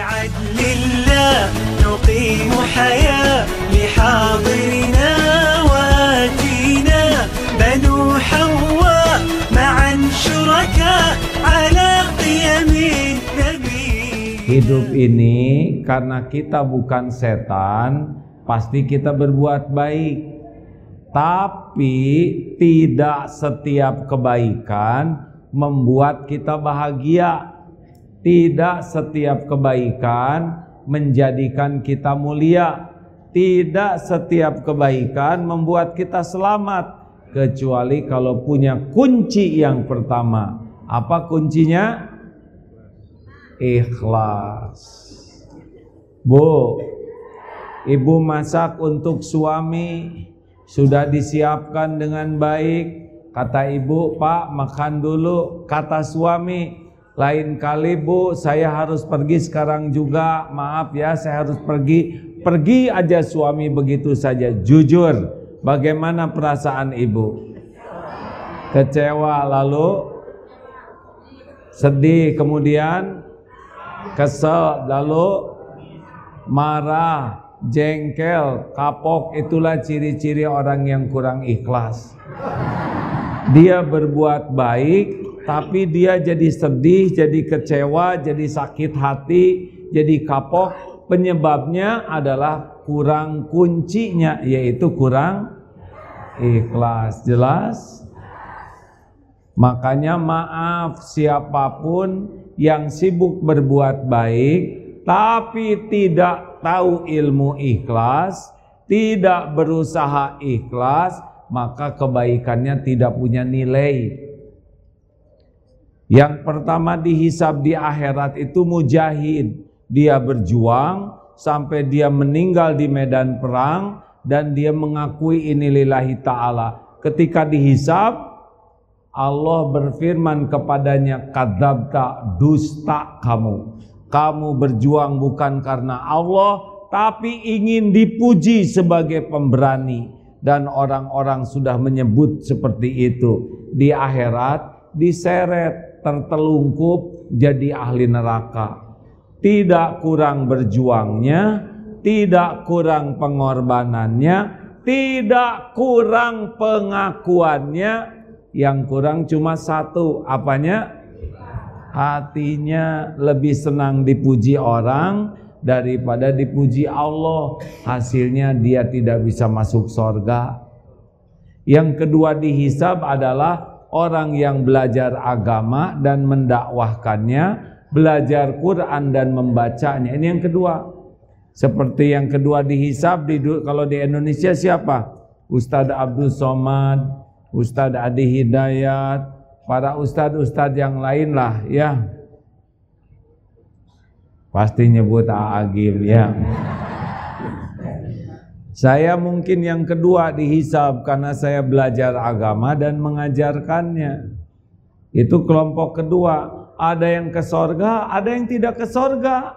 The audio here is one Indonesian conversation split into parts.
بعدل الله نقيم حياة لحاضرنا وآتينا بنو حواء معا شركاء على قيم النبي Hidup ini karena kita bukan setan, pasti kita berbuat baik. Tapi tidak setiap kebaikan membuat kita bahagia. tidak setiap kebaikan menjadikan kita mulia. Tidak setiap kebaikan membuat kita selamat kecuali kalau punya kunci yang pertama. Apa kuncinya? ikhlas. Bu, ibu masak untuk suami sudah disiapkan dengan baik. Kata ibu, Pak makan dulu. Kata suami, lain kali bu saya harus pergi sekarang juga. Maaf ya saya harus pergi. Pergi aja suami begitu saja. Jujur, bagaimana perasaan ibu? Kecewa lalu sedih kemudian kesel, lalu marah, jengkel, kapok, itulah ciri-ciri orang yang kurang ikhlas. Dia berbuat baik, tapi dia jadi sedih, jadi kecewa, jadi sakit hati, jadi kapok. Penyebabnya adalah kurang kuncinya, yaitu kurang ikhlas. Jelas? Makanya maaf siapa pun yang sibuk berbuat baik tapi tidak tahu ilmu ikhlas, tidak berusaha ikhlas, maka kebaikannya tidak punya nilai. Yang pertama dihisab di akhirat itu mujahid. Dia berjuang sampai dia meninggal di medan perang dan dia mengakui ini lillahi ta'ala. Ketika dihisab, Allah berfirman kepadanya, Kadabta dusta kamu. Kamu berjuang bukan karena Allah, tapi ingin dipuji sebagai pemberani. Dan orang-orang sudah menyebut seperti itu. Di akhirat diseret, tertelungkup jadi ahli neraka. Tidak kurang berjuangnya, tidak kurang pengorbanannya, tidak kurang pengakuannya, yang kurang cuma satu, apanya? Hatinya lebih senang dipuji orang daripada dipuji Allah. Hasilnya dia tidak bisa masuk sorga. Yang kedua dihisab adalah orang yang belajar agama dan mendakwahkannya, belajar Quran dan membacanya. Ini yang kedua. Seperti yang kedua dihisab di kalau di Indonesia siapa? Ustadz Abdul Somad, Ustadz Adi Hidayat, para ustadz-ustadz yang lain lah ya. Pasti nyebut Agim ya. Saya mungkin yang kedua dihisab karena saya belajar agama dan mengajarkannya. Itu kelompok kedua. Ada yang ke sorga, ada yang tidak ke sorga.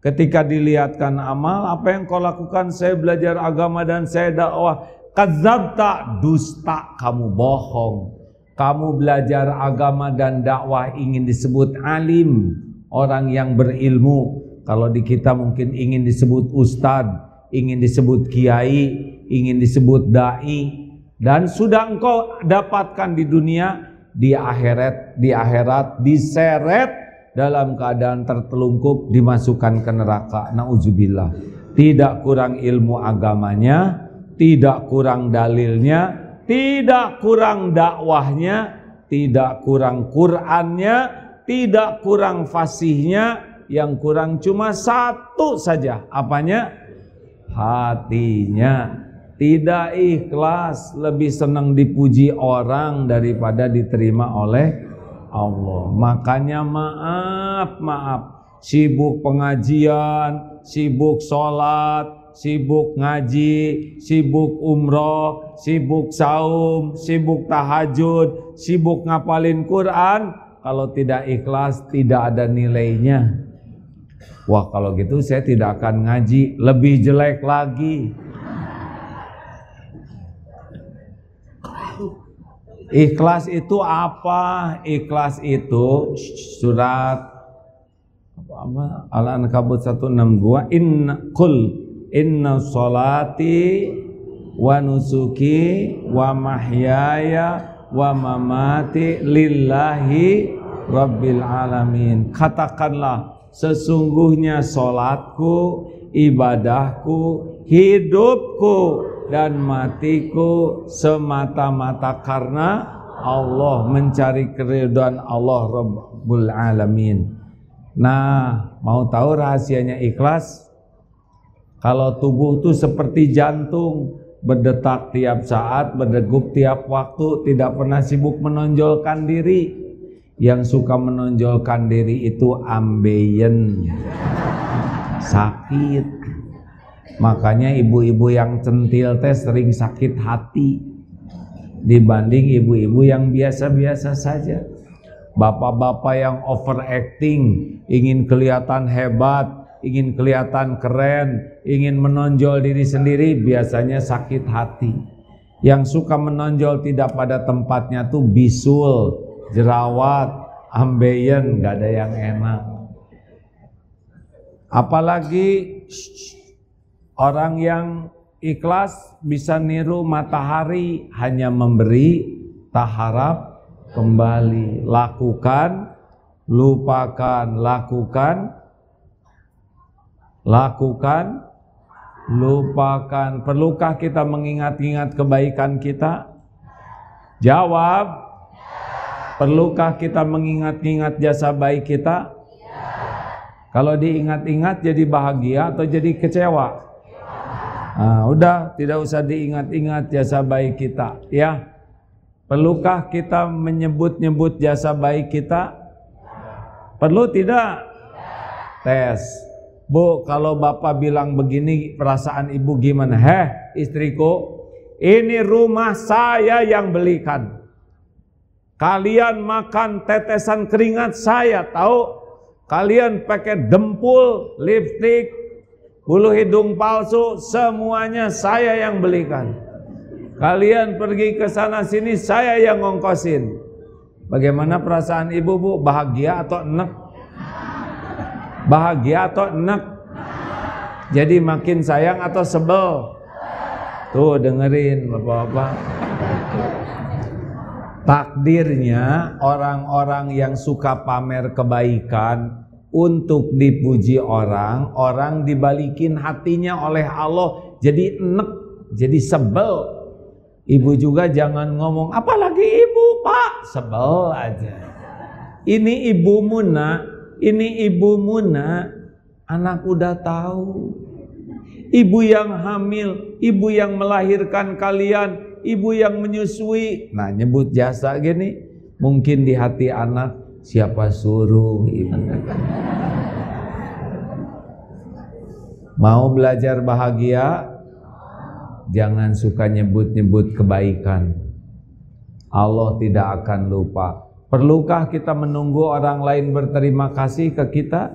Ketika dilihatkan amal, apa yang kau lakukan? Saya belajar agama dan saya dakwah. Kadzabta dusta kamu bohong. Kamu belajar agama dan dakwah ingin disebut alim, orang yang berilmu. Kalau di kita mungkin ingin disebut ustad, ingin disebut kiai, ingin disebut dai dan sudah engkau dapatkan di dunia di akhirat di akhirat diseret dalam keadaan tertelungkup dimasukkan ke neraka. Nauzubillah. Tidak kurang ilmu agamanya, tidak kurang dalilnya, tidak kurang dakwahnya, tidak kurang Qur'annya, tidak kurang fasihnya, yang kurang cuma satu saja. Apanya? Hatinya. Tidak ikhlas, lebih senang dipuji orang daripada diterima oleh Allah. Makanya maaf, maaf. Sibuk pengajian, sibuk sholat, sibuk ngaji, sibuk umroh, sibuk saum, sibuk tahajud, sibuk ngapalin Quran, kalau tidak ikhlas tidak ada nilainya. Wah kalau gitu saya tidak akan ngaji, lebih jelek lagi. Ikhlas itu apa? Ikhlas itu surat apa Al-Ankabut 162 inna kul inna salati wa nusuki wa mahyaya wa mamati lillahi rabbil alamin katakanlah sesungguhnya solatku ibadahku hidupku dan matiku semata-mata karena Allah mencari keridhaan Allah Rabbul Alamin. Nah, mau tahu rahasianya ikhlas? Kalau tubuh itu seperti jantung, berdetak tiap saat, berdegup tiap waktu, tidak pernah sibuk menonjolkan diri. Yang suka menonjolkan diri itu ambeien, sakit. Makanya ibu-ibu yang centil teh sering sakit hati dibanding ibu-ibu yang biasa-biasa saja. Bapak-bapak yang overacting, ingin kelihatan hebat, ingin kelihatan keren, ingin menonjol diri sendiri, biasanya sakit hati. Yang suka menonjol tidak pada tempatnya tuh bisul, jerawat, ambeien, gak ada yang enak. Apalagi orang yang ikhlas bisa niru matahari hanya memberi tak harap kembali lakukan lupakan lakukan lakukan lupakan. Perlukah kita mengingat-ingat kebaikan kita? Jawab perlukah kita mengingat-ingat jasa baik kita kalau diingat-ingat jadi bahagia atau jadi kecewa Nah, udah tidak usah diingat-ingat jasa baik kita, ya. Perlukah kita menyebut-nyebut jasa baik kita? Perlu tidak? Tes. Bu, kalau bapak bilang begini, perasaan ibu gimana? Heh, istriku, ini rumah saya yang belikan. Kalian makan tetesan keringat saya, tahu? Kalian pakai dempul, lipstick, bulu hidung palsu, semuanya saya yang belikan. Kalian pergi ke sana sini, saya yang ngongkosin. Bagaimana perasaan ibu bu? Bahagia atau enek? Bahagia atau enek? Jadi makin sayang atau sebel? Tuh dengerin bapak-bapak. Takdirnya orang-orang yang suka pamer kebaikan untuk dipuji orang, orang dibalikin hatinya oleh Allah jadi enek, jadi sebel. Ibu juga jangan ngomong, apalagi ibu pak, sebel aja. Ini ibu Muna, ini ibu Muna, anak udah tahu. Ibu yang hamil, ibu yang melahirkan kalian, ibu yang menyusui. Nah nyebut jasa gini, mungkin di hati anak, Siapa suruh ibu? Mau belajar bahagia? Jangan suka nyebut-nyebut kebaikan. Allah tidak akan lupa. Perlukah kita menunggu orang lain berterima kasih ke kita?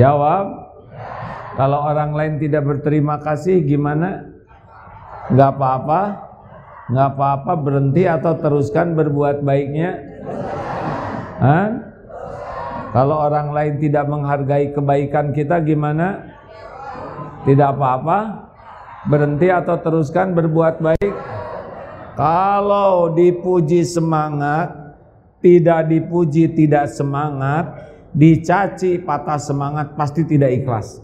Jawab. Kalau orang lain tidak berterima kasih gimana? Gak apa-apa. Gak apa-apa berhenti atau teruskan berbuat baiknya. Hah? Kalau orang lain tidak menghargai kebaikan kita gimana? Tidak apa-apa. Berhenti atau teruskan berbuat baik. Kalau dipuji semangat, tidak dipuji tidak semangat, dicaci patah semangat pasti tidak ikhlas.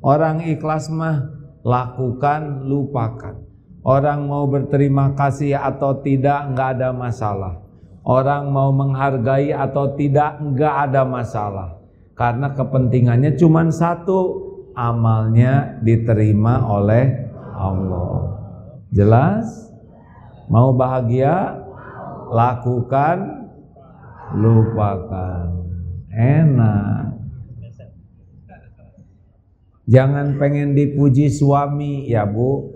Orang ikhlas mah lakukan, lupakan. Orang mau berterima kasih atau tidak nggak ada masalah. Orang mau menghargai atau tidak enggak ada masalah. Karena kepentingannya cuma satu, amalnya diterima oleh Allah. Jelas? Mau bahagia? Lakukan, lupakan. Enak. Jangan pengen dipuji suami ya bu.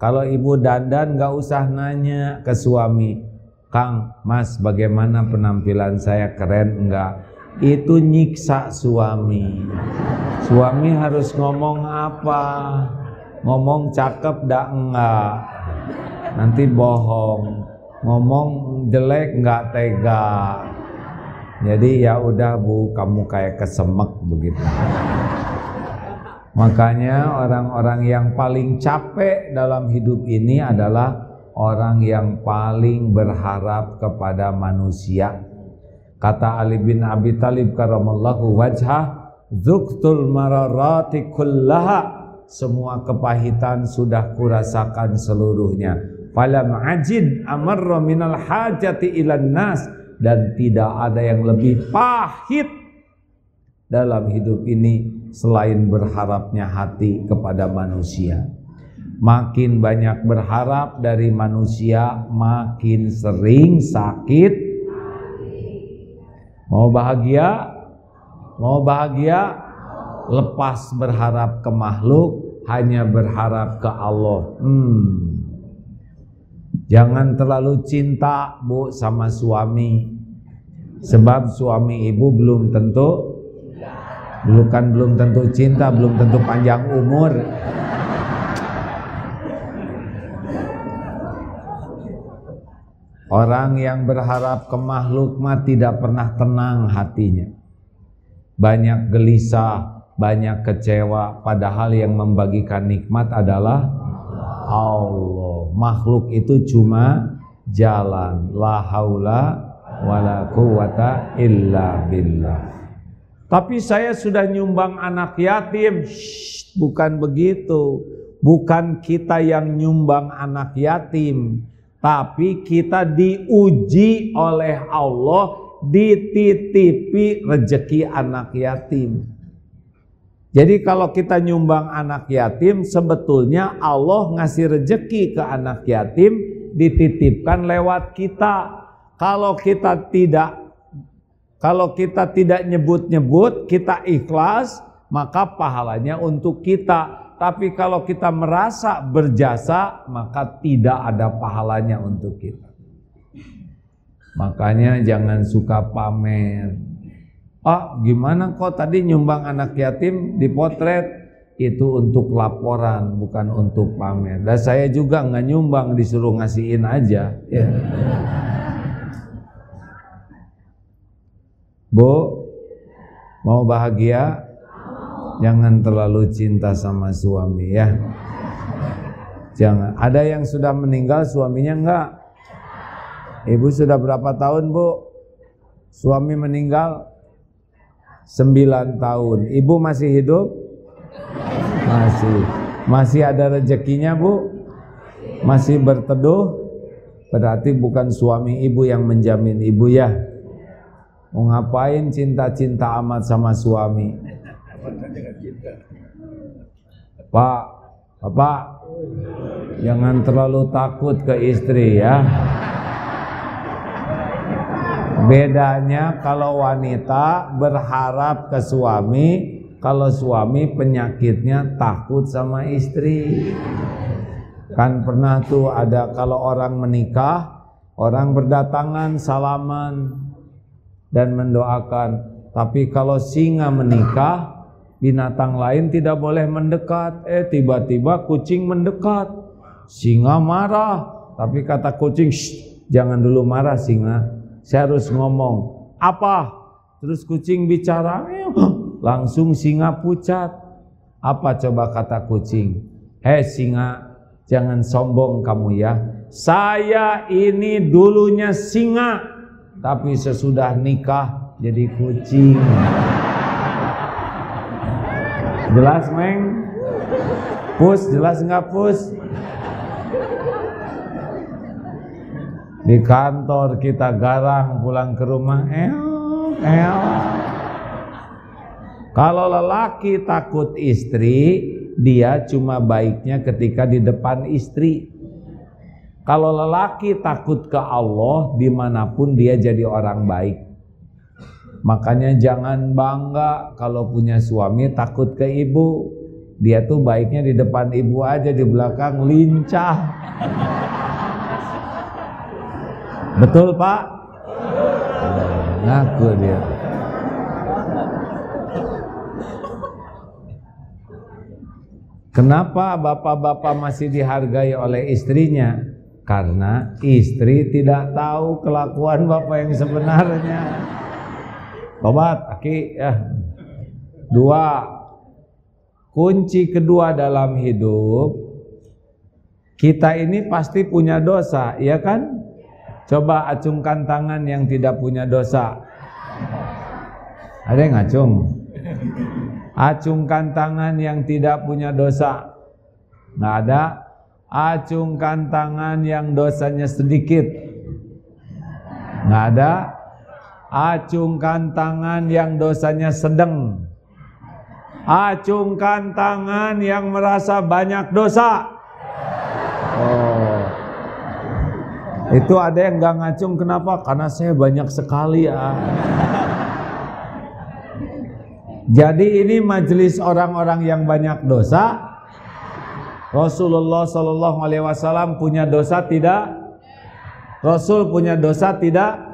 Kalau ibu dandan gak usah nanya ke suami Kang, Mas, bagaimana penampilan saya keren enggak? Itu nyiksa suami. Suami harus ngomong apa? Ngomong cakep dak enggak? Nanti bohong. Ngomong jelek enggak tega. Jadi ya udah Bu, kamu kayak kesemek begitu. Makanya orang-orang yang paling capek dalam hidup ini adalah orang yang paling berharap kepada manusia. Kata Ali bin Abi Talib karamallahu wajhah, "Dzuktul mararati kullaha." Semua kepahitan sudah kurasakan seluruhnya. Falam ajid amarra minal hajati ilan nas dan tidak ada yang lebih pahit dalam hidup ini selain berharapnya hati kepada manusia. Makin banyak berharap dari manusia, makin sering sakit. Mau bahagia? Mau bahagia? Lepas berharap ke makhluk, hanya berharap ke Allah. Hmm. Jangan terlalu cinta bu sama suami Sebab suami ibu belum tentu Bukan belum tentu cinta Belum tentu panjang umur. Orang yang berharap ke makhluk mah tidak pernah tenang hatinya. Banyak gelisah Banyak kecewa Padahal yang membagikan nikmat adalah Allah. Makhluk itu cuma jalan. La haula wala quwata illa billah tapi saya sudah nyumbang anak yatim. Shh, bukan begitu. Bukan kita yang nyumbang anak yatim. Tapi kita diuji oleh Allah dititipi rejeki anak yatim. Jadi kalau kita nyumbang anak yatim sebetulnya Allah ngasih rejeki ke anak yatim dititipkan lewat kita. Kalau kita tidak kalau kita tidak nyebut-nyebut, kita ikhlas, maka pahalanya untuk kita. Tapi kalau kita merasa berjasa, maka tidak ada pahalanya untuk kita. Makanya jangan suka pamer. Ah gimana kok tadi nyumbang anak yatim dipotret itu untuk laporan bukan untuk pamer. Dan saya juga nggak nyumbang disuruh ngasihin aja. Ya. Bu, mau bahagia? Jangan terlalu cinta sama suami ya. Jangan. Ada yang sudah meninggal suaminya enggak? Ibu sudah berapa tahun bu? Suami meninggal? Sembilan tahun. Ibu masih hidup? Masih. Masih ada rezekinya, Bu? Masih berteduh? Berarti bukan suami ibu yang menjamin ibu ya. Mau ngapain cinta-cinta amat sama suami? Pak, Bapak, jangan terlalu takut ke istri ya. Bedanya kalau wanita berharap ke suami, kalau suami penyakitnya takut sama istri. Kan pernah tuh ada kalau orang menikah, orang berdatangan salaman dan mendoakan. Tapi kalau singa menikah, binatang lain tidak boleh mendekat. Eh tiba-tiba kucing mendekat. Singa marah, tapi kata kucing, jangan dulu marah singa. Saya harus ngomong apa? Terus kucing bicara langsung singa pucat. Apa coba kata kucing? Hei singa jangan sombong kamu ya. Saya ini dulunya singa tapi sesudah nikah jadi kucing jelas meng pus jelas nggak pus Di kantor kita garang pulang ke rumah, eong, eong. Kalau lelaki takut istri, dia cuma baiknya ketika di depan istri. Kalau lelaki takut ke Allah, di mana pun dia jadi orang baik. Makanya jangan bangga kalau punya suami takut ke ibu. Dia tuh baiknya di depan ibu aja, di belakang lincah. Betul Pak? Ngaku dia. Kenapa bapak-bapak masih dihargai oleh istrinya? Karena istri tidak tahu kelakuan bapak yang sebenarnya. Tobat, aki ya. Dua, kunci kedua dalam hidup kita ini pasti punya dosa, ya kan? Coba acungkan tangan yang tidak punya dosa. Ada yang ngacung? Acungkan tangan yang tidak punya dosa. Nggak ada. Acungkan tangan yang dosanya sedikit. Nggak ada acungkan tangan yang dosanya sedang. Acungkan tangan yang merasa banyak dosa. Oh. Itu ada yang gak ngacung kenapa? Karena saya banyak sekali ya. Jadi ini majelis orang-orang yang banyak dosa. Rasulullah Shallallahu Alaihi Wasallam punya dosa tidak? Rasul punya dosa tidak?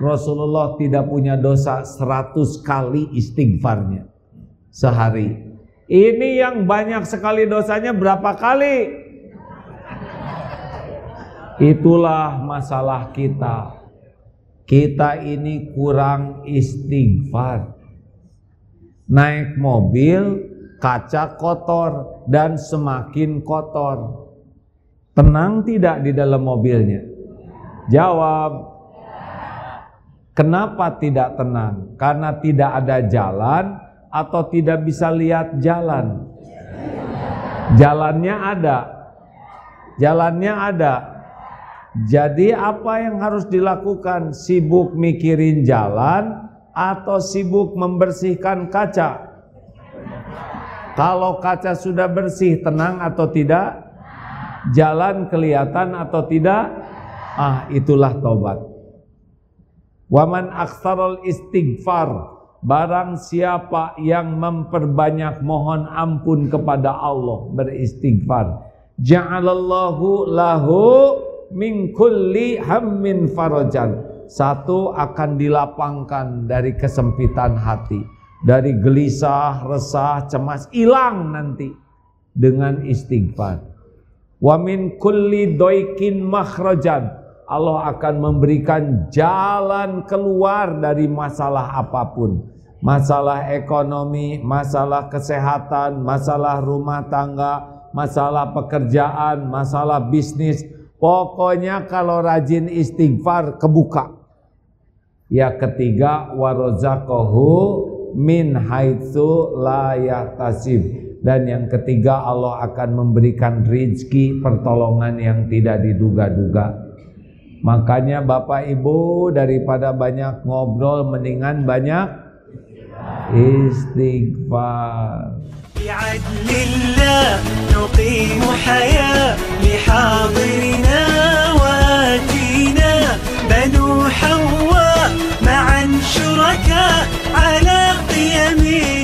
Rasulullah tidak punya dosa 100 kali istighfarnya sehari. Ini yang banyak sekali dosanya berapa kali? Itulah masalah kita. Kita ini kurang istighfar. Naik mobil, kaca kotor dan semakin kotor. Tenang tidak di dalam mobilnya? Jawab, Kenapa tidak tenang? Karena tidak ada jalan atau tidak bisa lihat jalan. Jalannya ada. Jalannya ada. Jadi apa yang harus dilakukan? Sibuk mikirin jalan atau sibuk membersihkan kaca? Kalau kaca sudah bersih, tenang atau tidak? Jalan kelihatan atau tidak? Ah, itulah tobat. Waman aksarul istighfar Barang siapa yang memperbanyak mohon ampun kepada Allah beristighfar Ja'alallahu lahu min kulli hammin farajan Satu akan dilapangkan dari kesempitan hati Dari gelisah, resah, cemas Hilang nanti dengan istighfar Wa min kulli doikin makhrajan Allah akan memberikan jalan keluar dari masalah apa pun. Masalah ekonomi, masalah kesehatan, masalah rumah tangga, masalah pekerjaan, masalah bisnis. Pokoknya kalau rajin istighfar kebuka. Ya ketiga warozakohu min haitsu la yahtasib. Dan yang ketiga Allah akan memberikan rizki pertolongan yang tidak diduga-duga. Makanya Bapak Ibu daripada banyak ngobrol mendingan banyak istighfar. بعدل الله نقيم حياة لحاضرنا وآتينا بنو حواء معا شركاء اليمين